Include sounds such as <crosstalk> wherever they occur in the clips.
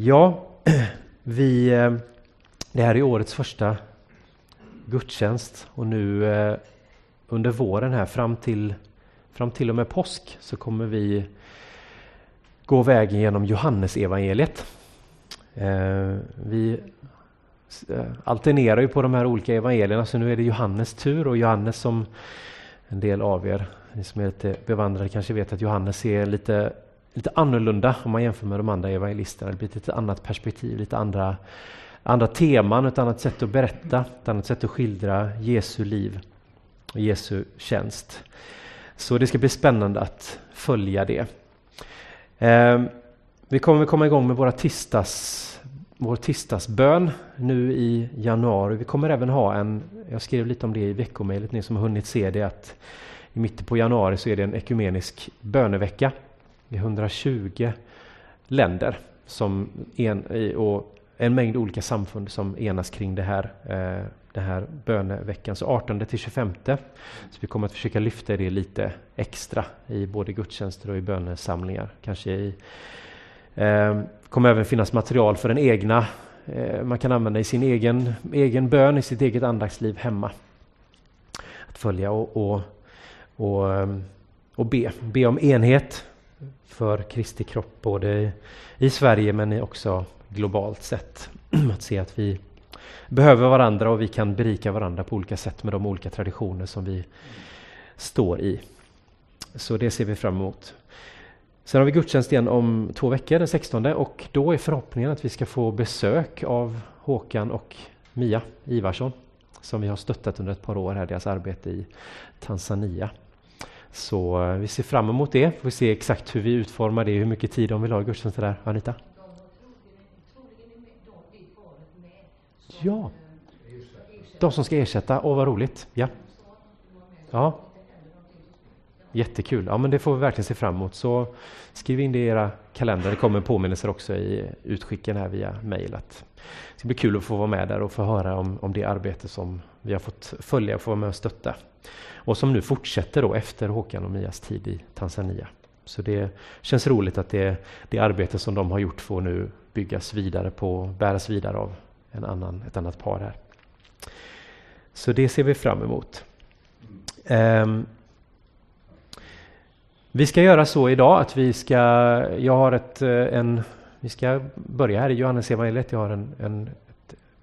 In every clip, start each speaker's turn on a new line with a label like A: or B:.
A: Ja, <clears throat> vi, eh, det här är årets första gudstjänst och nu eh, under våren här fram till, fram till och med påsk så kommer vi gå vägen genom Johannesevangeliet. Eh, vi alternerar ju på de här olika evangelierna så nu är det Johannes tur och Johannes som en del av er, ni som är lite bevandrade kanske vet att Johannes är lite lite annorlunda om man jämför med de andra evangelisterna. Det blir ett lite annat perspektiv, lite andra, andra teman, ett annat sätt att berätta, ett annat sätt att skildra Jesu liv och Jesu tjänst. Så det ska bli spännande att följa det. Eh, vi kommer komma igång med våra tisdags, vår tisdagsbön nu i januari. Vi kommer även ha en, jag skrev lite om det i veckomejlet, ni som har hunnit se det, att i mitten på januari så är det en ekumenisk bönevecka i 120 länder som en, och en mängd olika samfund som enas kring det här, eh, den här böneveckan. Så 18 till 25. Så vi kommer att försöka lyfta det lite extra i både gudstjänster och i bönesamlingar. Kanske i, eh, kommer även finnas material för den egna eh, man kan använda i sin egen, egen bön, i sitt eget andaktsliv hemma. Att följa och, och, och, eh, och be. Be om enhet för Kristi kropp både i Sverige men också globalt sett. <clears throat> Att se att vi behöver varandra och vi kan berika varandra på olika sätt med de olika traditioner som vi står i. Så det ser vi fram emot. Sen har vi gudstjänst igen om två veckor, den 16 och då är förhoppningen att vi ska få besök av Håkan och Mia Ivarsson som vi har stöttat under ett par år här, deras arbete i Tanzania. Så eh, vi ser fram emot det. Får se exakt hur vi utformar det, hur mycket tid de vill ha i gudstjänsten där. Anita? Ja, de som ska ersätta. Åh, vad roligt. Ja. ja. Jättekul. Ja, men det får vi verkligen se fram emot. Så skriv in det i era kalendrar. Det kommer påminnelser också i utskicken här via mejl. Det ska bli kul att få vara med där och få höra om, om det arbete som vi har fått följa och få vara med och stötta och som nu fortsätter då efter Håkan och Mias tid i Tanzania. Så det känns roligt att det, det arbete som de har gjort får nu byggas vidare på, bäras vidare av en annan, ett annat par här. Så det ser vi fram emot. Um, vi ska göra så idag att vi ska, jag har ett, eh, en, vi ska börja här i Johannes evangeliet. Jag har en, en,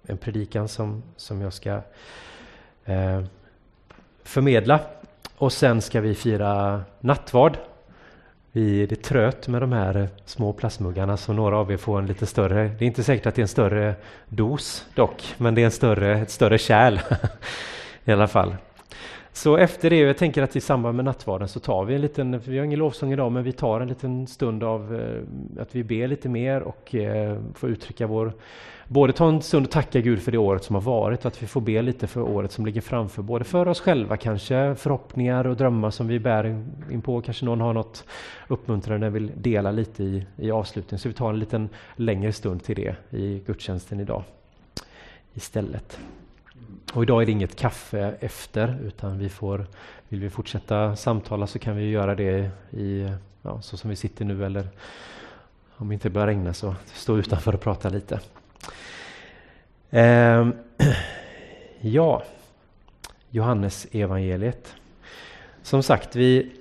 A: en predikan som, som jag ska eh, förmedla. Och sen ska vi fira nattvard. Vi är tröt med de här eh, små plastmuggarna så några av er får en lite större. Det är inte säkert att det är en större dos dock, men det är en större, ett större kärl <laughs> i alla fall. Så efter det, jag tänker att i samband med nattvarden så tar vi en liten, vi har ingen lovsång idag, men vi tar en liten stund av eh, att vi ber lite mer och eh, får uttrycka vår både ta en stund och tacka Gud för det året som har varit, Och att vi får be lite för året som ligger framför, både för oss själva kanske, förhoppningar och drömmar som vi bär in på. Kanske någon har något uppmuntrande vill dela lite i, i avslutningen, så vi tar en liten längre stund till det i gudstjänsten idag istället. Och idag är det inget kaffe efter, utan vi får, vill vi fortsätta samtala så kan vi göra det i, ja, så som vi sitter nu eller om det inte börjar regna så stå utanför och prata lite. Eh, <clears throat> ja, Johannes evangeliet. Som sagt, vi,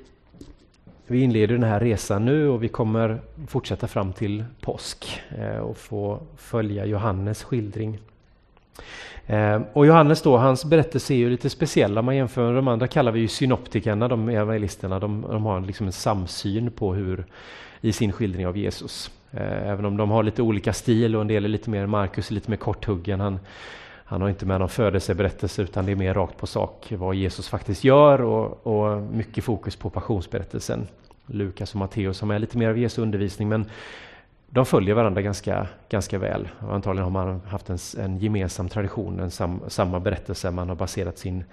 A: vi inleder den här resan nu och vi kommer fortsätta fram till påsk eh, och få följa Johannes skildring. Eh, och Johannes då, hans berättelse är ju lite speciell om man jämför med de andra kallar vi ju synoptikerna, de evangelisterna, de, de har liksom en samsyn på hur i sin skildring av Jesus. Eh, även om de har lite olika stil och en del är lite mer, Markus lite mer korthuggen. Han, han har inte med någon födelseberättelse utan det är mer rakt på sak vad Jesus faktiskt gör och, och mycket fokus på passionsberättelsen. Lukas och Matteus som är lite mer av Jesu undervisning men de följer varandra ganska, ganska väl. Och antagligen har man haft en, en gemensam tradition, en sam, samma berättelse man har baserat sin,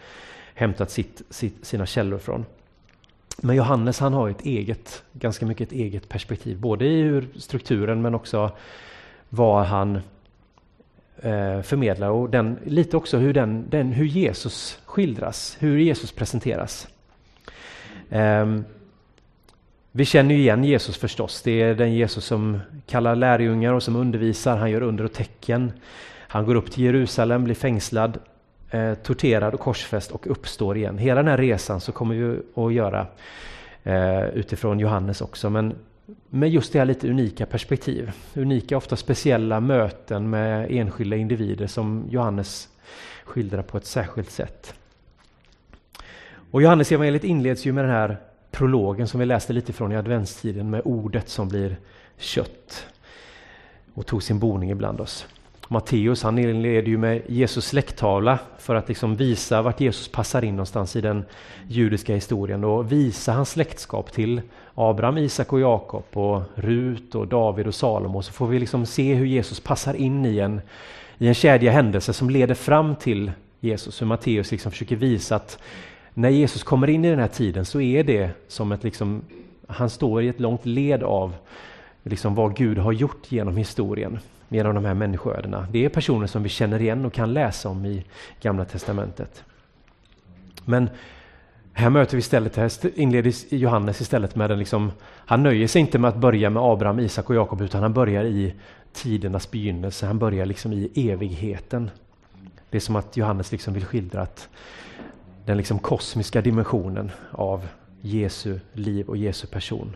A: hämtat sitt, sitt, sina källor från. Men Johannes han har ett eget, ganska mycket ett eget perspektiv, både i hur strukturen men också vad han eh, förmedlar och den, lite också hur, den, den, hur Jesus skildras, hur Jesus presenteras. Eh, vi känner ju igen Jesus förstås. Det är den Jesus som kallar lärjungar och som undervisar. Han gör under och tecken. Han går upp till Jerusalem, blir fängslad, eh, torterad och korsfäst och uppstår igen. Hela den här resan så kommer vi att göra eh, utifrån Johannes också. Men med just det här lite unika perspektiv. Unika, ofta speciella möten med enskilda individer som Johannes skildrar på ett särskilt sätt. Och Johannes evangeliet inleds ju med den här prologen som vi läste lite från i adventstiden med ordet som blir kött och tog sin boning ibland oss. Matteus han inleder ju med Jesus släkttavla för att liksom visa vart Jesus passar in någonstans i den judiska historien och visa hans släktskap till Abraham, Isak och Jakob och Rut och David och Salomo så får vi liksom se hur Jesus passar in i en, i en kedja händelser som leder fram till Jesus. Hur Matteus liksom försöker visa att när Jesus kommer in i den här tiden så är det som att liksom, han står i ett långt led av liksom vad Gud har gjort genom historien, genom de här människoödena. Det är personer som vi känner igen och kan läsa om i Gamla Testamentet. Men här möter vi istället, här inleder Johannes istället med den liksom, han nöjer sig inte med att börja med Abraham, Isak och Jakob utan han börjar i tidernas begynnelse, han börjar liksom i evigheten. Det är som att Johannes liksom vill skildra att den liksom kosmiska dimensionen av Jesu liv och Jesu person.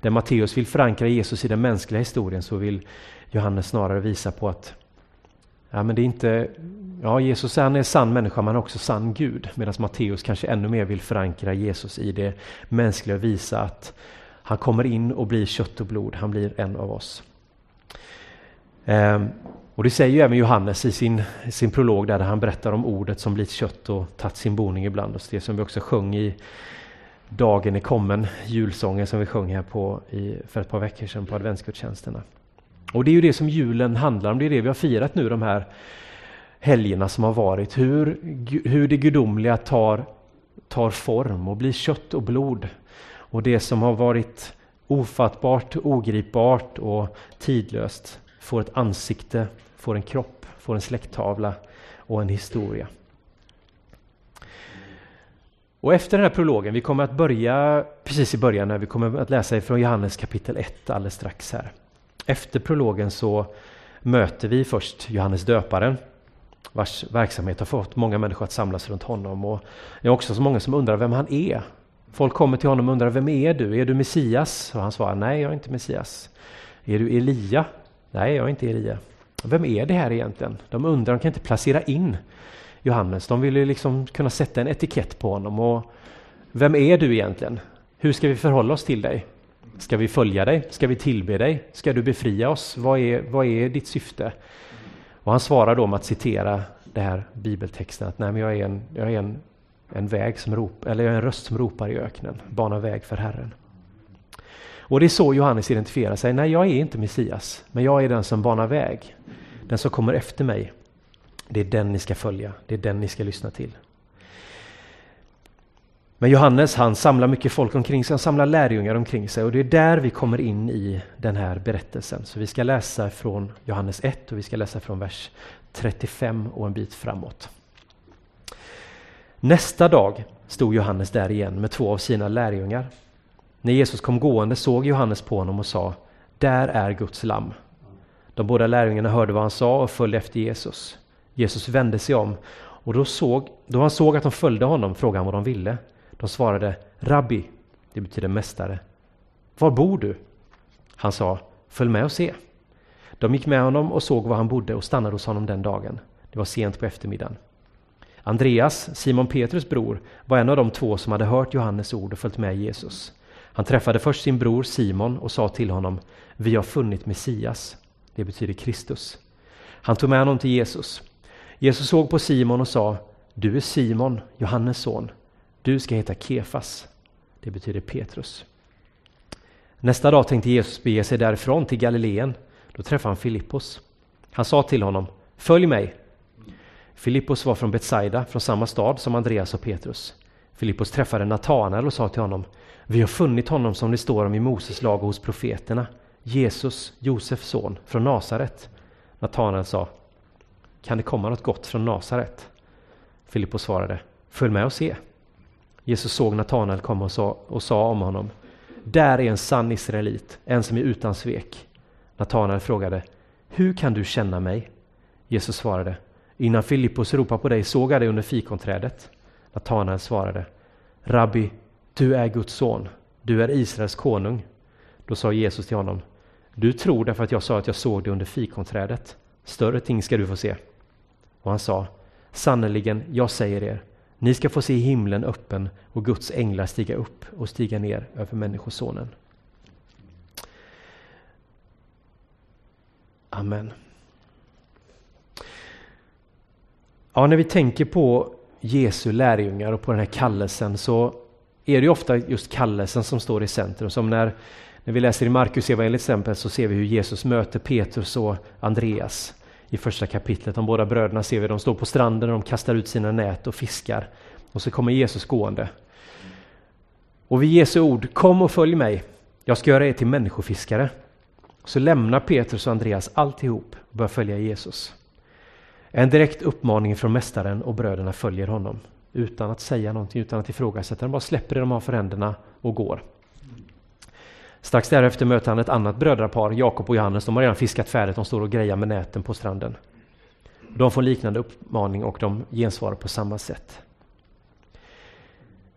A: Där Matteus vill förankra Jesus i den mänskliga historien så vill Johannes snarare visa på att ja, men det är inte, ja, Jesus han är sann människa men också sann Gud. Medan Matteus kanske ännu mer vill förankra Jesus i det mänskliga och visa att han kommer in och blir kött och blod, han blir en av oss. Ehm, och det säger ju även Johannes i sin, sin prolog där han berättar om ordet som blivit kött och tagit sin boning ibland oss. Det som vi också sjöng i Dagen är kommen, julsången som vi sjöng här på i, för ett par veckor sedan på adventsgudstjänsterna. Och det är ju det som julen handlar om, det är det vi har firat nu de här helgerna som har varit. Hur, hur det gudomliga tar, tar form och blir kött och blod. Och det som har varit ofattbart, ogripbart och tidlöst får ett ansikte får en kropp, får en släkttavla och en historia. Och efter den här prologen, vi kommer att börja precis i början när vi kommer att läsa från Johannes kapitel 1 alldeles strax här. Efter prologen så möter vi först Johannes döparen vars verksamhet har fått många människor att samlas runt honom. Och det är också så många som undrar vem han är. Folk kommer till honom och undrar vem är du? Är du Messias? Och han svarar nej, jag är inte Messias. Är du Elia? Nej, jag är inte Elia. Vem är det här egentligen? De undrar, de kan inte placera in Johannes. De vill ju liksom kunna sätta en etikett på honom. Och vem är du egentligen? Hur ska vi förhålla oss till dig? Ska vi följa dig? Ska vi tillbe dig? Ska du befria oss? Vad är, vad är ditt syfte? Och han svarar då med att citera den här bibeltexten att Nej, men jag är, en, jag är en, en, väg som rop, eller jag är en röst som ropar i öknen, bana väg för Herren. Och det är så Johannes identifierar sig. Nej, jag är inte Messias, men jag är den som banar väg. Den som kommer efter mig. Det är den ni ska följa, det är den ni ska lyssna till. Men Johannes han samlar mycket folk omkring sig, han samlar lärjungar omkring sig och det är där vi kommer in i den här berättelsen. Så vi ska läsa från Johannes 1 och vi ska läsa från vers 35 och en bit framåt. Nästa dag stod Johannes där igen med två av sina lärjungar. När Jesus kom gående såg Johannes på honom och sa Där är Guds lamm. De båda lärjungarna hörde vad han sa och följde efter Jesus. Jesus vände sig om och då, såg, då han såg att de följde honom frågade han vad de ville. De svarade Rabbi, det betyder mästare. Var bor du? Han sa Följ med och se. De gick med honom och såg var han bodde och stannade hos honom den dagen. Det var sent på eftermiddagen. Andreas, Simon Petrus bror, var en av de två som hade hört Johannes ord och följt med Jesus. Han träffade först sin bror Simon och sa till honom Vi har funnit Messias. Det betyder Kristus. Han tog med honom till Jesus. Jesus såg på Simon och sa Du är Simon, Johannes son. Du ska heta Kefas. Det betyder Petrus. Nästa dag tänkte Jesus bege sig därifrån till Galileen. Då träffade han Filippos. Han sa till honom Följ mig. Filippos var från Betsaida, från samma stad som Andreas och Petrus. Filippos träffade Natanael och sa till honom Vi har funnit honom som det står om i Moses lag och hos profeterna Jesus, Josefs son, från Nasaret. Natanael sa Kan det komma något gott från Nasaret? Filippos svarade Följ med och se. Jesus såg Natanael komma och sa, och sa om honom där är en sann israelit, en som är utan svek. Natanael frågade, hur kan du känna mig? Jesus svarade, innan Filippos ropade på dig såg jag dig under fikonträdet. Natanael svarade, Rabbi, du är Guds son, du är Israels konung. Då sa Jesus till honom, du tror därför att jag sa att jag såg dig under fikonträdet. Större ting ska du få se. Och han sa, sannerligen, jag säger er, ni ska få se himlen öppen och Guds änglar stiga upp och stiga ner över Människosonen. Amen. Ja, när vi tänker på Jesu lärjungar och på den här kallelsen så är det ofta just kallelsen som står i centrum. Som när, när vi läser i Markus evangeliet till exempel så ser vi hur Jesus möter Petrus och Andreas i första kapitlet. De båda bröderna ser vi, de står på stranden och de kastar ut sina nät och fiskar. Och så kommer Jesus gående. Och vid Jesu ord, kom och följ mig, jag ska göra er till människofiskare. Så lämnar Petrus och Andreas alltihop och börjar följa Jesus. En direkt uppmaning från mästaren och bröderna följer honom utan att säga någonting, utan att ifrågasätta. De bara släpper det de har för händerna och går. Strax därefter möter han ett annat brödrapar, Jakob och Johannes. De har redan fiskat färdigt, de står och grejar med näten på stranden. De får liknande uppmaning och de gensvarar på samma sätt.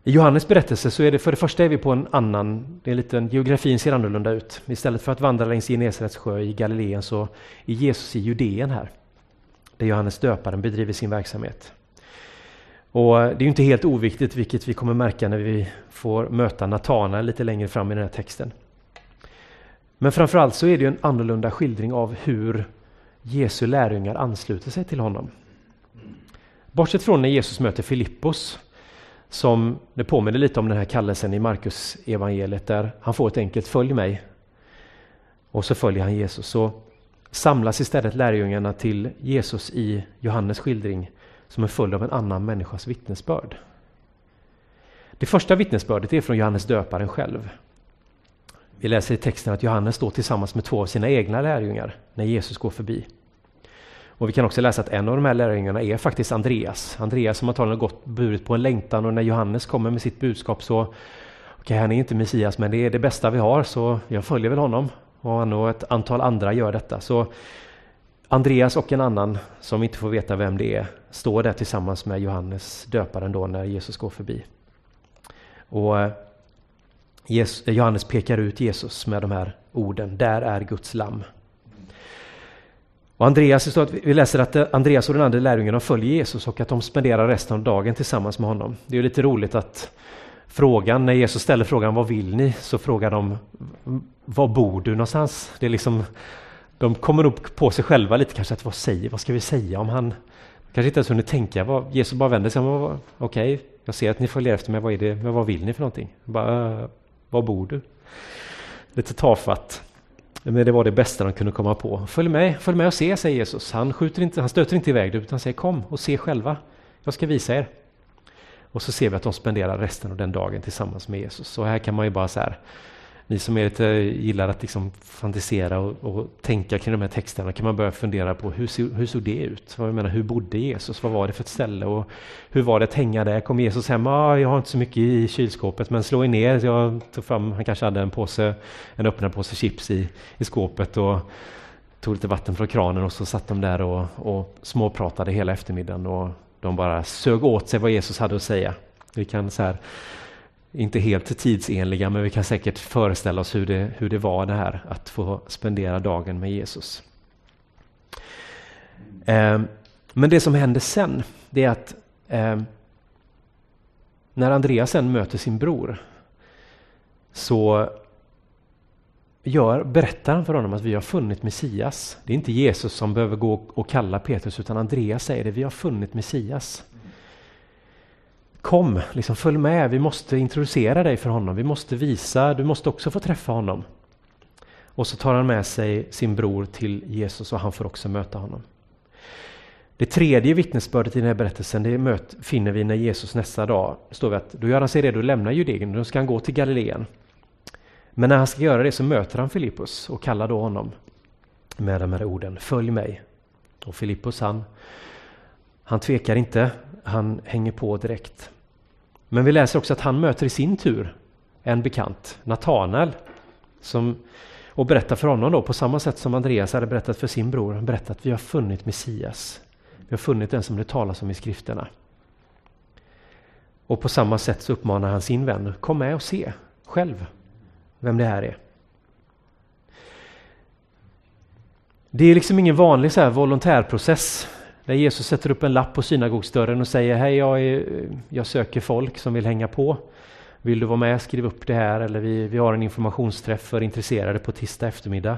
A: I Johannes berättelse så är det för det första är vi på en annan, det är lite, geografin ser annorlunda ut. Istället för att vandra längs Genesarets sjö i Galileen så är Jesus i Judeen här. Där Johannes döparen bedriver sin verksamhet. Och det är inte helt oviktigt, vilket vi kommer märka när vi får möta Natana lite längre fram i den här texten. Men framförallt så är det en annorlunda skildring av hur Jesu lärjungar ansluter sig till honom. Bortsett från när Jesus möter Filippos, som det påminner lite om den här kallelsen i Markus evangeliet där han får ett enkelt följ mig. Och så följer han Jesus. Så samlas istället lärjungarna till Jesus i Johannes skildring som en följd av en annan människas vittnesbörd. Det första vittnesbördet är från Johannes döparen själv. Vi läser i texten att Johannes står tillsammans med två av sina egna lärjungar när Jesus går förbi. Och vi kan också läsa att en av de här lärjungarna är faktiskt Andreas. Andreas som antagligen gått burit på en längtan och när Johannes kommer med sitt budskap så Okej, okay, han är inte Messias men det är det bästa vi har så jag följer väl honom. Och han och ett antal andra gör detta. Så Andreas och en annan som inte får veta vem det är står där tillsammans med Johannes döparen då när Jesus går förbi. Och eh, eh, Johannes pekar ut Jesus med de här orden. Där är Guds lamm. Och Andreas, det står att vi läser att eh, Andreas och den andra lärjungen följer Jesus och att de spenderar resten av dagen tillsammans med honom. Det är lite roligt att frågan, när Jesus ställer frågan vad vill ni? Så frågar de var bor du någonstans? Det är liksom, de kommer upp på sig själva lite kanske att vad säger, vad ska vi säga om han kanske inte ens hunnit tänka, vad, Jesus bara vänder sig om, okej, okay, jag ser att ni följer efter mig, vad är det, men vad vill ni för någonting? Bara, eh, var bor du? Lite tafatt. Men det var det bästa de kunde komma på. Följ med, följ med och se, säger Jesus. Han, skjuter inte, han stöter inte iväg dig, utan säger kom och se själva. Jag ska visa er. Och så ser vi att de spenderar resten av den dagen tillsammans med Jesus. Så här kan man ju bara så här, ni som är lite, gillar att liksom fantisera och, och, tänka kring de här texterna kan man börja fundera på hur, hur såg det ut? Vad jag menar, hur bodde Jesus? Vad var det för ett ställe? Och hur var det att hänga där? Kom Jesus hem? Ah, jag har inte så mycket i kylskåpet men slå er ner. Jag tog fram, han kanske hade en påse, en öppnad påse chips i, i skåpet och tog lite vatten från kranen och så satt de där och, och småpratade hela eftermiddagen och de bara sög åt sig vad Jesus hade att säga. Vi kan så här inte helt tidsenliga, men vi kan säkert föreställa oss hur det, hur det var det här att få spendera dagen med Jesus. Eh, men det som händer sen, det är att eh, när Andreas sen möter sin bror så gör, berättar han för honom att vi har funnit Messias. Det är inte Jesus som behöver gå och kalla Petrus utan Andreas säger det, vi har funnit Messias. Kom, liksom följ med, vi måste introducera dig för honom, vi måste visa, du måste också få träffa honom. Och så tar han med sig sin bror till Jesus och han får också möta honom. Det tredje vittnesbördet i den här berättelsen det möt, finner vi när Jesus nästa dag står vi att då gör han sig redo att lämna Judeen, då ska han gå till Galileen. Men när han ska göra det så möter han Filippus och kallar då honom med de här orden, följ mig. Och Filippus han, han tvekar inte, han hänger på direkt. Men vi läser också att han möter i sin tur en bekant, Natanael, som, och berättar för honom då på samma sätt som Andreas hade berättat för sin bror, han berättar att vi har funnit Messias. Vi har funnit den som det talas om i skrifterna. Och på samma sätt så uppmanar han sin vän, kom med och se själv vem det här är. Det är liksom ingen vanlig så här volontärprocess där Jesus sätter upp en lapp på synagogsdörren och säger Hej, jag, är, jag söker folk som vill hänga på. Vill du vara med, skriv upp det här eller vi, vi har en informationsträff för intresserade på tisdag eftermiddag.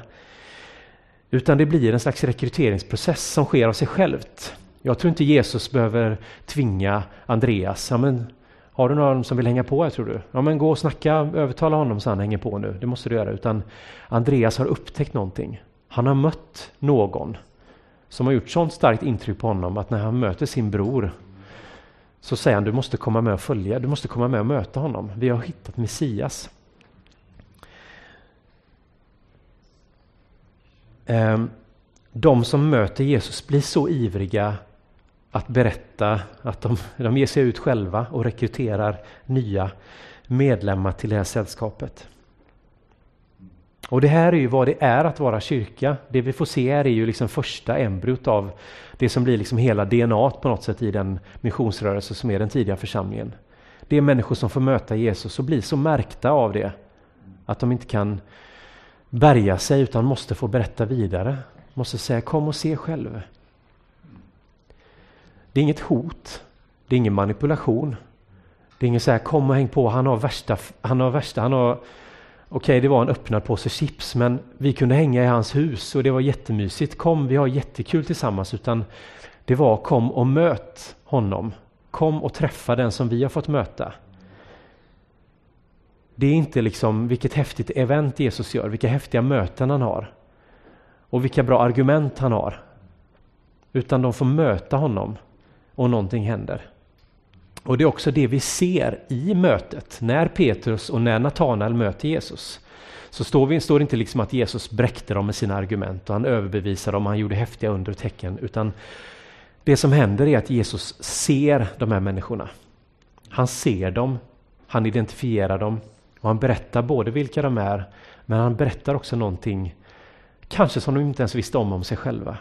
A: Utan det blir en slags rekryteringsprocess som sker av sig självt. Jag tror inte Jesus behöver tvinga Andreas. Ja, men, har du någon som vill hänga på här tror du? Ja men gå och snacka, övertala honom så han hänger på nu. Det måste du göra. Utan Andreas har upptäckt någonting. Han har mött någon som har gjort sånt starkt intryck på honom att när han möter sin bror så säger han du måste komma med och följa, du måste komma med och möta honom. Vi har hittat Messias. Ehm, de som möter Jesus blir så ivriga att berätta att de, de ger sig ut själva och rekryterar nya medlemmar till det här sällskapet. Och det här är ju vad det är att vara kyrka. Det vi får se här är ju liksom första embryot av det som blir liksom hela DNA på något sätt i den missionsrörelse som är den tidiga församlingen. Det är människor som får möta Jesus och blir så märkta av det att de inte kan bärga sig utan måste få berätta vidare. Måste säga kom och se själv. Det är inget hot. Det är ingen manipulation. Det är inget så här kom och häng på, han har värsta, han har värsta, han har Okej, det var en öppnad påse chips, men vi kunde hänga i hans hus och det var jättemysigt. Kom, vi har jättekul tillsammans. Utan det var kom och möt honom. Kom och träffa den som vi har fått möta. Det är inte liksom vilket häftigt event Jesus gör, vilka häftiga möten han har och vilka bra argument han har. Utan de får möta honom och någonting händer. Och det är också det vi ser i mötet när Petrus och när Natanael möter Jesus. Så står, vi, står det inte liksom att Jesus bräckte dem med sina argument och han överbevisade dem, han gjorde häftiga under och tecken, utan det som händer är att Jesus ser de här människorna. Han ser dem, han identifierar dem och han berättar både vilka de är, men han berättar också någonting, kanske som de inte ens visste om om sig själva.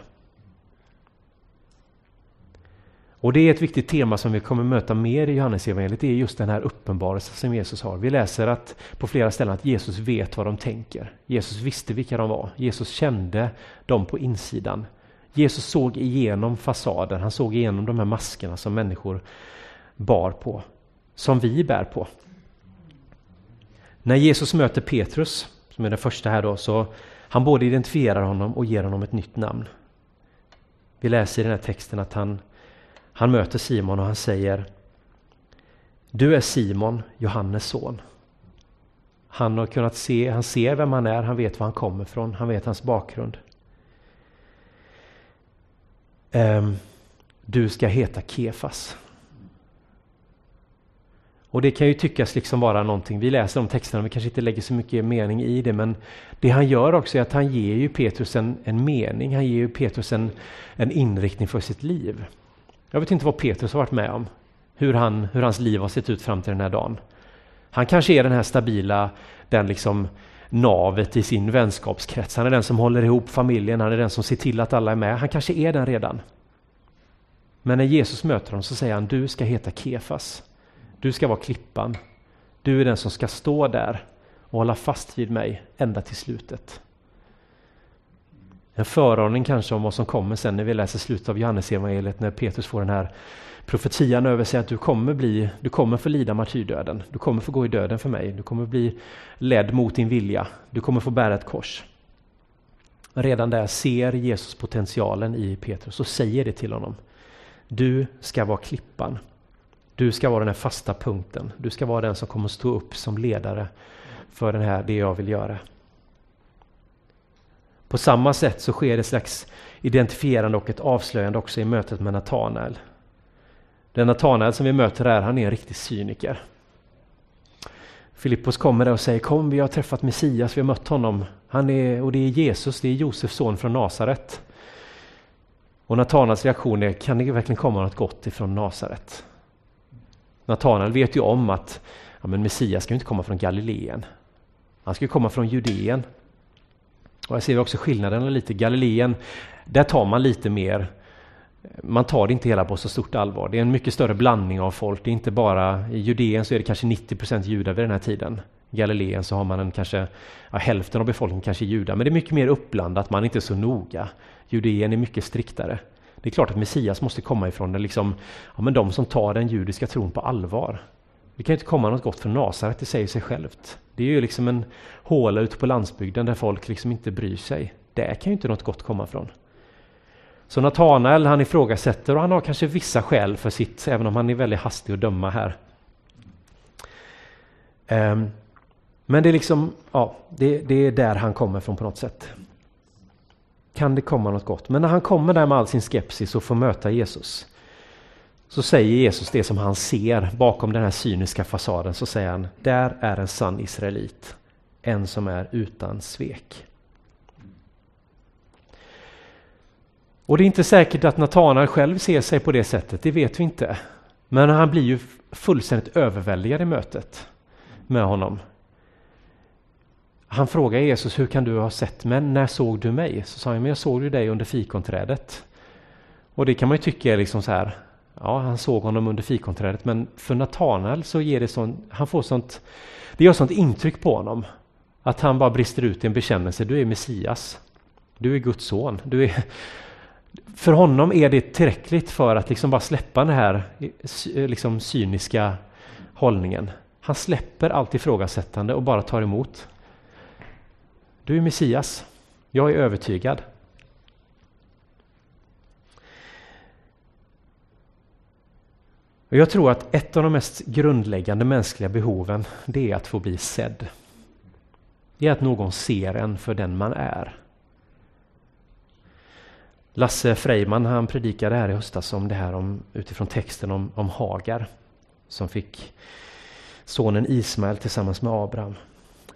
A: Och det är ett viktigt tema som vi kommer möta mer i Johannesevangeliet, det är just den här uppenbarelsen som Jesus har. Vi läser att, på flera ställen att Jesus vet vad de tänker. Jesus visste vilka de var. Jesus kände dem på insidan. Jesus såg igenom fasaden, han såg igenom de här maskerna som människor bar på, som vi bär på. När Jesus möter Petrus, som är den första här då, så han både identifierar honom och ger honom ett nytt namn. Vi läser i den här texten att han han möter Simon och han säger Du är Simon, Johannes son. Han har kunnat se, han ser vem han är, han vet var han kommer ifrån, han vet hans bakgrund. Ehm, du ska heta Kefas. Och det kan ju tyckas liksom vara någonting, vi läser de texterna, vi kanske inte lägger så mycket mening i det, men det han gör också är att han ger ju Petrus en, en mening, han ger ju Petrus en, en inriktning för sitt liv. Jag vet inte vad Petrus har varit med om, hur, han, hur hans liv har sett ut fram till den här dagen. Han kanske är den här stabila, den liksom navet i sin vänskapskrets. Han är den som håller ihop familjen, han är den som ser till att alla är med. Han kanske är den redan. Men när Jesus möter honom så säger han, du ska heta Kefas. Du ska vara klippan. Du är den som ska stå där och hålla fast vid mig ända till slutet. En föraning kanske om vad som kommer sen när vi läser slutet av Johannesevangeliet när Petrus får den här profetian över sig att du kommer, bli, du kommer få lida martyrdöden. Du kommer få gå i döden för mig. Du kommer bli ledd mot din vilja. Du kommer få bära ett kors. Redan där ser Jesus potentialen i Petrus och säger det till honom. Du ska vara klippan. Du ska vara den här fasta punkten. Du ska vara den som kommer stå upp som ledare för den här, det jag vill göra. På samma sätt så sker ett slags identifierande och ett avslöjande också i mötet med Natanael. Den Natanael som vi möter här, han är en riktig cyniker. Filippos kommer där och säger kom vi har träffat Messias, vi har mött honom. Han är, och det är Jesus, det är Josefs son från Nasaret. Och Natanaels reaktion är, kan det verkligen komma något gott ifrån Nasaret? Natanael vet ju om att ja, men Messias ska ju inte komma från Galileen. Han ska ju komma från Judeen. Och här ser också skillnaderna. lite. Galileen, där tar man lite mer man tar det inte hela på så stort allvar. Det är en mycket större blandning av folk. Det är inte bara i Judeen så är det kanske 90% judar vid den här tiden. I Galileen så har man en kanske ja, hälften av befolkningen kanske judar, men det är mycket mer uppblandat. Man är inte så noga. Judeen är mycket striktare. Det är klart att Messias måste komma ifrån det, liksom, ja, men de som tar den judiska tron på allvar. Det kan inte komma något gott från Nasaret, det säger sig självt. Det är ju liksom en håla ute på landsbygden där folk liksom inte bryr sig. Där kan ju inte något gott komma från. Så Natanael han ifrågasätter och han har kanske vissa skäl för sitt, även om han är väldigt hastig att döma här. Um, men det är liksom, ja, det, det, är där han kommer från på något sätt. Kan det komma något gott? Men när han kommer där med all sin skepsis och får möta Jesus så säger Jesus det som han ser bakom den här cyniska fasaden. Så säger han, där är en sann israelit, en som är utan svek. Och det är inte säkert att Natanael själv ser sig på det sättet, det vet vi inte. Men han blir ju fullständigt överväldigad i mötet med honom. Han frågar Jesus, hur kan du ha sett mig? När såg du mig? Så sa han, men jag såg ju dig under fikonträdet. Och det kan man ju tycka är liksom så här, ja han såg honom under fikonträdet, men för Natanael så ger det sånt, han får sånt, det gör sånt intryck på honom. Att han bara brister ut i en bekännelse, du är Messias. Du är Guds son. Du är, för honom är det tillräckligt för att liksom bara släppa den här eh, liksom cyniska hållningen. Han släpper allt ifrågasättande och bara tar emot. Du är Messias. Jag är övertygad. Och jag tror att ett av de mest grundläggande mänskliga behoven det är att få bli sedd. Det är att någon ser en för den man är. Lasse Freiman han predikade här i höstas om det här om, utifrån texten om, om Hagar som fick sonen Ismael tillsammans med Abraham.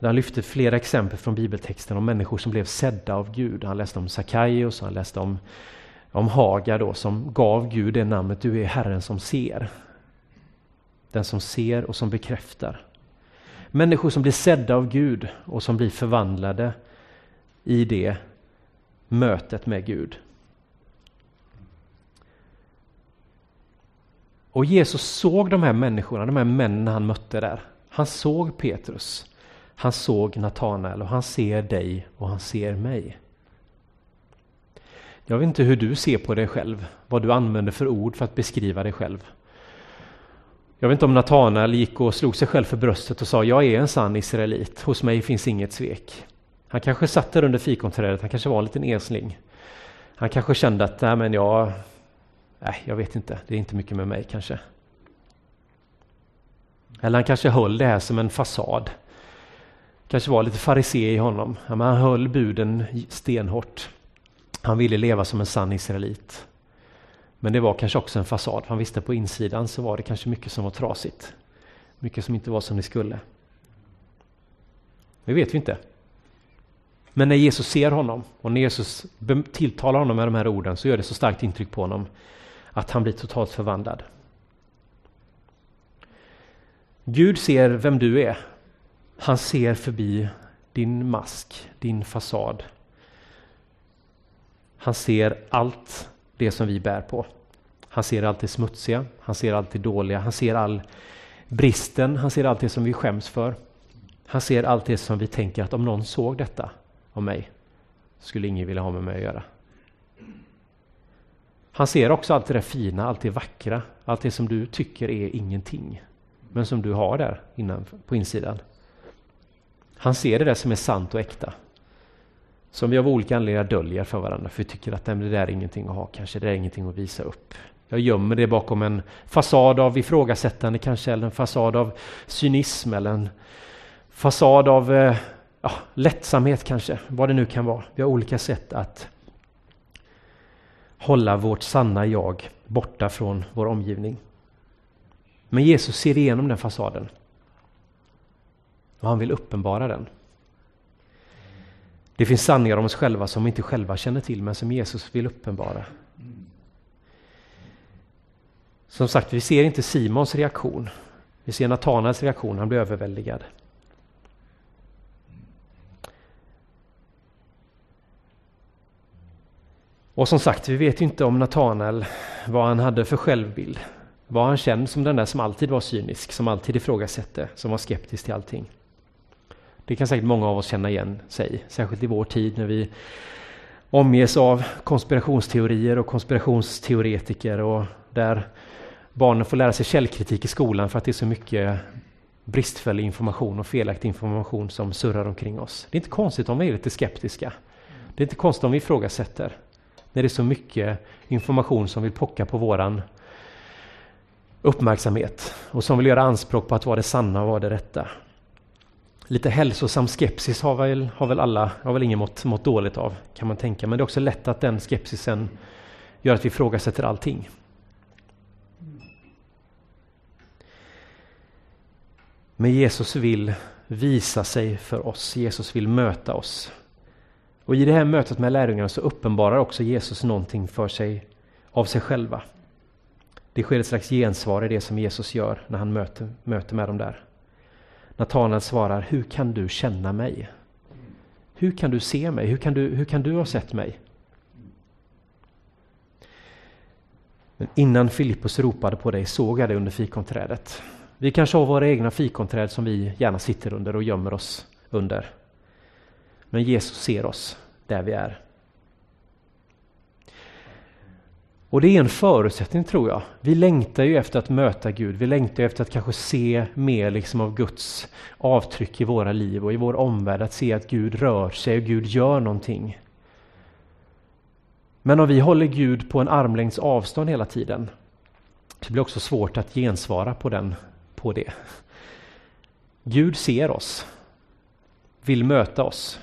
A: Han lyfte flera exempel från bibeltexten om människor som blev sedda av Gud. Han läste om Sakaios, han läste om, om Hagar då, som gav Gud det namnet, du är Herren som ser. Den som ser och som bekräftar. Människor som blir sedda av Gud och som blir förvandlade i det mötet med Gud. Och Jesus såg de här människorna, de här männen han mötte där. Han såg Petrus, han såg Natanael och han ser dig och han ser mig. Jag vet inte hur du ser på dig själv, vad du använder för ord för att beskriva dig själv. Jag vet inte om Natanael gick och slog sig själv för bröstet och sa jag är en sann israelit, hos mig finns inget svek. Han kanske satt där under fikonträdet, han kanske var en liten esling. Han kanske kände att nej, men jag, Nej, jag vet inte. Det är inte mycket med mig kanske. Eller han kanske höll det här som en fasad. kanske var lite farisé i honom. han höll buden stenhårt. Han ville leva som en sann israelit. Men det var kanske också en fasad. Han visste på insidan så var det kanske mycket som var trasigt. Mycket som inte var som det skulle. Det vet vi inte. Men när Jesus ser honom och när Jesus tilltalar honom med de här orden så gör det så starkt intryck på honom att han blir totalt förvandlad. Gud ser vem du är. Han ser förbi din mask, din fasad. Han ser allt det som vi bär på. Han ser allt det smutsiga, han ser allt det dåliga, han ser all bristen, han ser allt det som vi skäms för. Han ser allt det som vi tänker att om någon såg detta om mig skulle ingen vilja ha med mig att göra. Han ser också allt det där fina, allt det vackra, allt det som du tycker är ingenting. Men som du har där innan, på insidan. Han ser det där som är sant och äkta. Som vi av olika anledningar döljer för varandra, för vi tycker att det där är ingenting att ha kanske, det är ingenting att visa upp. Jag gömmer det bakom en fasad av ifrågasättande kanske, eller en fasad av cynism, eller en fasad av eh, ja, lättsamhet kanske, vad det nu kan vara. Vi har olika sätt att hålla vårt sanna jag borta från vår omgivning. Men Jesus ser igenom den fasaden. Och han vill uppenbara den. Det finns sanningar om oss själva som vi inte själva känner till, men som Jesus vill uppenbara. Som sagt, vi ser inte Simons reaktion, Vi ser Natanaels reaktion, han blir överväldigad. Och som sagt, vi vet inte om Natanael, vad han hade för självbild. Var han känd som den där som alltid var cynisk, som alltid ifrågasatte, som var skeptisk till allting? Det kan säkert många av oss känna igen sig, särskilt i vår tid när vi omges av konspirationsteorier och konspirationsteoretiker och där barnen får lära sig källkritik i skolan för att det är så mycket bristfällig information och felaktig information som surrar omkring oss. Det är inte konstigt om vi är lite skeptiska. Det är inte konstigt om vi ifrågasätter när det är så mycket information som vill pocka på våran uppmärksamhet och som vill göra anspråk på att vara det sanna och vara det rätta. Lite hälsosam skepsis har väl, har väl alla, har väl ingen mått, mått dåligt av kan man tänka, men det är också lätt att den skepsisen gör att vi ifrågasätter allting. Men Jesus vill visa sig för oss, Jesus vill möta oss. Och i det här mötet med lärjungarna så uppenbarar också Jesus någonting för sig av sig själva. Det sker ett slags gensvar i det som Jesus gör när han möter, möter med dem där. Natanael svarar, hur kan du känna mig? Hur kan du se mig? Hur kan du, hur kan du ha sett mig? Men innan Filippus ropade på dig såg jag dig under fikonträdet. Vi kanske har våra egna fikonträd som vi gärna sitter under och gömmer oss under. Men Jesus ser oss där vi är. Och det är en förutsättning tror jag. Vi längtar ju efter att möta Gud. Vi längtar efter att kanske se mer liksom av Guds avtryck i våra liv och i vår omvärld. Att se att Gud rör sig och Gud gör någonting. Men om vi håller Gud på en armlängds avstånd hela tiden så blir det också svårt att gensvara på, den, på det. Gud ser oss, vill möta oss,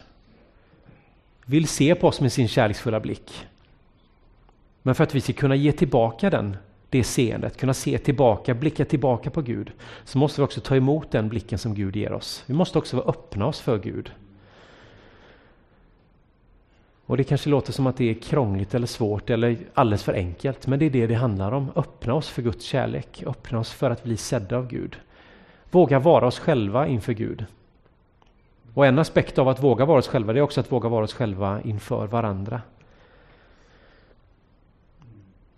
A: vill se på oss med sin kärleksfulla blick. Men för att vi ska kunna ge tillbaka den, det seendet, kunna se tillbaka, blicka tillbaka på Gud, så måste vi också ta emot den blicken som Gud ger oss. Vi måste också vara öppna oss för Gud. Och det kanske låter som att det är krångligt eller svårt eller alldeles för enkelt, men det är det det handlar om. Öppna oss för Guds kärlek, öppna oss för att bli sedda av Gud. Våga vara oss själva inför Gud. Och en aspekt av att våga vara oss själva, det är också att våga vara oss själva inför varandra.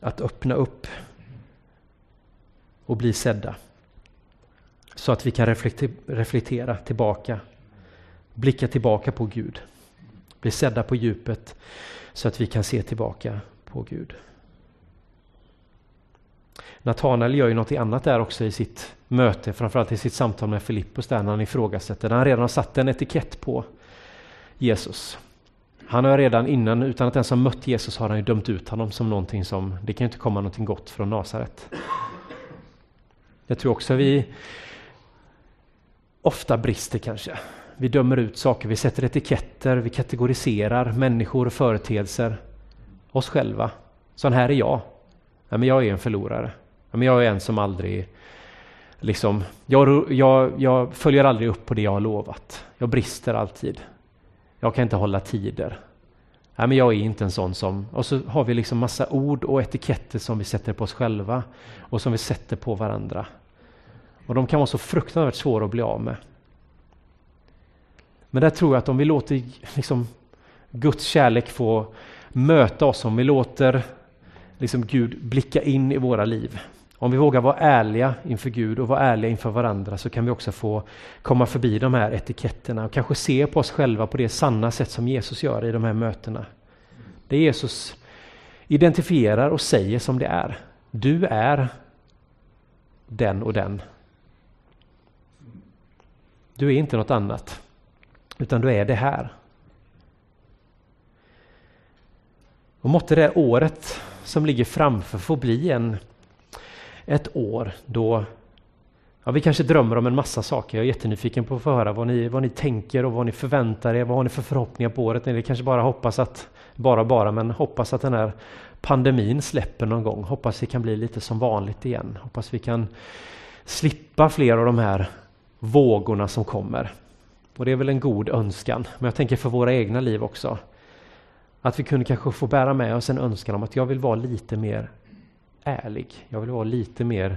A: Att öppna upp och bli sedda. Så att vi kan reflektera tillbaka, blicka tillbaka på Gud. Bli sedda på djupet så att vi kan se tillbaka på Gud. Natanael gör ju något annat där också i sitt möte, framförallt i sitt samtal med Filippus där när han ifrågasätter, när han redan har satt en etikett på Jesus. Han har redan innan, utan att ens ha mött Jesus, har han ju dömt ut honom som någonting som, det kan ju inte komma någonting gott från Nasaret. Jag tror också vi ofta brister kanske. Vi dömer ut saker, vi sätter etiketter, vi kategoriserar människor och företeelser. Oss själva. Sån här är jag. Ja, men jag är en förlorare. Ja, men jag är en som aldrig liksom, jag, jag, jag följer aldrig upp på det jag har lovat. Jag brister alltid. Jag kan inte hålla tider. Nej, men jag är inte en sån som... Och så har vi liksom massa ord och etiketter som vi sätter på oss själva och som vi sätter på varandra. Och de kan vara så fruktansvärt svåra att bli av med. Men där tror jag att om vi låter liksom, Guds kärlek få möta oss, om vi låter liksom, Gud blicka in i våra liv, om vi vågar vara ärliga inför Gud och vara ärliga inför varandra så kan vi också få komma förbi de här etiketterna och kanske se på oss själva på det sanna sätt som Jesus gör i de här mötena. Det Jesus identifierar och säger som det är. Du är den och den. Du är inte något annat, utan du är det här. Och måtte det året som ligger framför få bli en ett år då Ja, vi kanske drömmer om en massa saker. Jag är jättenyfiken på att få höra vad ni, vad ni tänker och vad ni förväntar er. Vad har ni för förhoppningar på året? Ni kanske bara hoppas att, bara bara, men hoppas att den här pandemin släpper någon gång. Hoppas det kan bli lite som vanligt igen. Hoppas vi kan slippa fler av de här vågorna som kommer. Och det är väl en god önskan. Men jag tänker för våra egna liv också. Att vi kunde kanske få bära med oss en önskan om att jag vill vara lite mer ärlig. Jag vill vara lite mer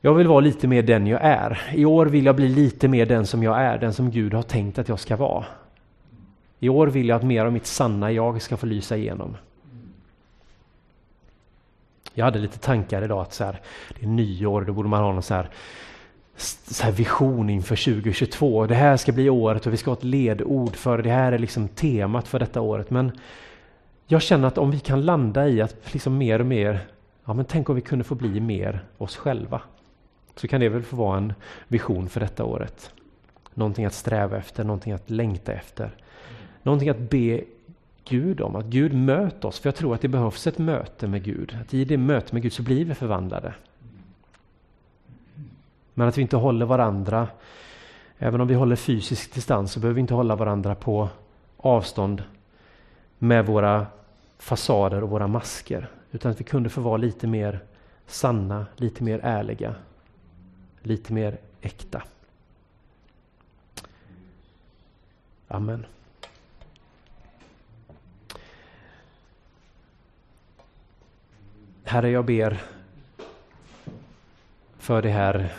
A: Jag vill vara lite mer den jag är. I år vill jag bli lite mer den som jag är, den som Gud har tänkt att jag ska vara. I år vill jag att mer av mitt sanna jag ska få lysa igenom. Jag hade lite tankar idag att så här, det är nyår, då borde man ha någon så här, så här vision inför 2022. Det här ska bli året och vi ska ha ett ledord för det. Här är liksom temat för detta året. Men jag känner att om vi kan landa i att liksom mer och mer, ja men tänk om vi kunde få bli mer oss själva. Så kan det väl få vara en vision för detta året. Någonting att sträva efter, någonting att längta efter. Någonting att be Gud om, att Gud möter oss. För jag tror att det behövs ett möte med Gud. Att i det mötet med Gud så blir vi förvandlade. Men att vi inte håller varandra, även om vi håller fysisk distans, så behöver vi inte hålla varandra på avstånd med våra fasader och våra masker. Utan att vi kunde få vara lite mer sanna, lite mer ärliga, lite mer äkta. Amen. Herre, jag ber för det här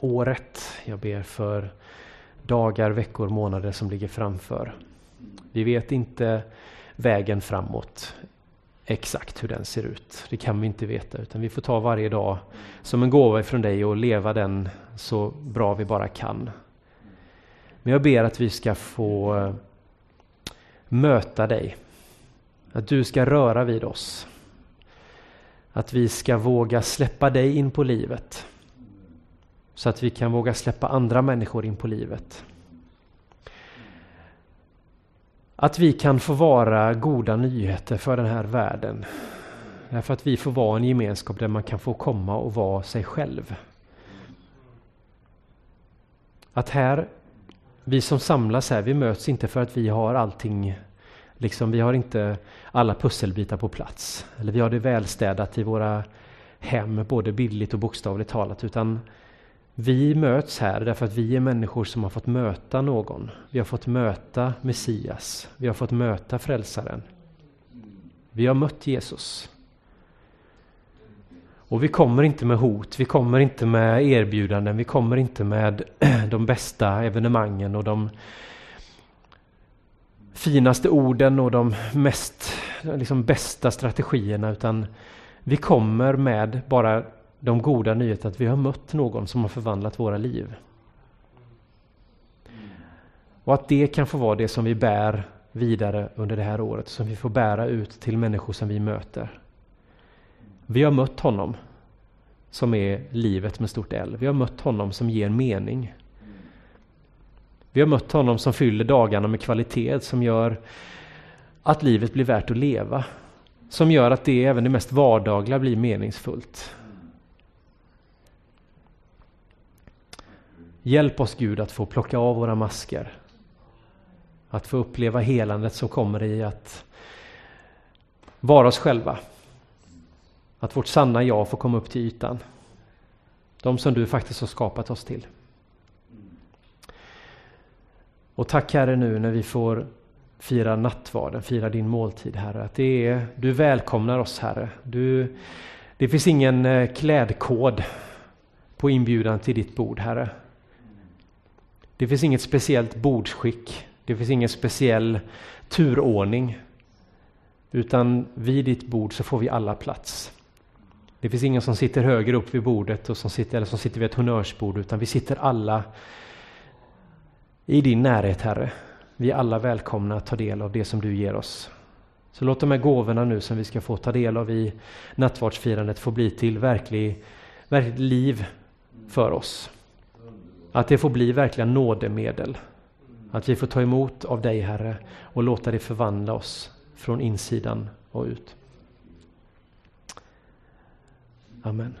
A: året. Jag ber för dagar, veckor, månader som ligger framför. Vi vet inte vägen framåt exakt hur den ser ut. Det kan vi inte veta utan vi får ta varje dag som en gåva ifrån dig och leva den så bra vi bara kan. Men jag ber att vi ska få eh, möta dig. Att du ska röra vid oss. Att vi ska våga släppa dig in på livet. Så att vi kan våga släppa andra människor in på livet. Att vi kan få vara goda nyheter för den här världen. Därför att vi får vara en gemenskap där man kan få komma och vara sig själv. Att här, vi som samlas här, vi möts inte för att vi har allting Liksom, vi har inte alla pusselbitar på plats. Eller vi har det välstädat i våra hem, både bildligt och bokstavligt talat. Utan vi möts här därför att vi är människor som har fått möta någon. Vi har fått möta Messias. Vi har fått möta Frälsaren. Vi har mött Jesus. Och vi kommer inte med hot, vi kommer inte med erbjudanden, vi kommer inte med <clears throat> de bästa evenemangen och de finaste orden och de mest liksom, bästa strategierna utan vi kommer med bara de goda nyheterna att vi har mött någon som har förvandlat våra liv. Och att det kan få vara det som vi bär vidare under det här året, som vi får bära ut till människor som vi möter. Vi har mött honom som är livet med stort L. Vi har mött honom som ger mening. Vi har mött honom som fyller dagarna med kvalitet, som gör att livet blir värt att leva. Som gör att det, även det mest vardagliga, blir meningsfullt. Hjälp oss Gud att få plocka av våra masker. Att få uppleva helandet som kommer i att vara oss själva. Att vårt sanna jag får komma upp till ytan. De som du faktiskt har skapat oss till. Och tack Herre nu när vi får fira nattvarden, fira din måltid Herre. Att det är, du välkomnar oss Herre. Du, det finns ingen eh, klädkod på inbjudan till ditt bord Herre. Det finns inget speciellt bordsskick. Det finns ingen speciell turordning. Utan vid ditt bord så får vi alla plats. Det finns ingen som sitter högre upp vid bordet och som sitter, eller som sitter vid ett honnörsbord utan vi sitter alla i din närhet Herre. Vi är alla välkomna att ta del av det som du ger oss. Så låt de här gåvorna nu som vi ska få ta del av i nattvardsfirandet få bli till verklig, verkligt liv för oss. Att det får bli verkliga nådemedel. Att vi får ta emot av dig Herre och låta det förvandla oss från insidan och ut. Amen.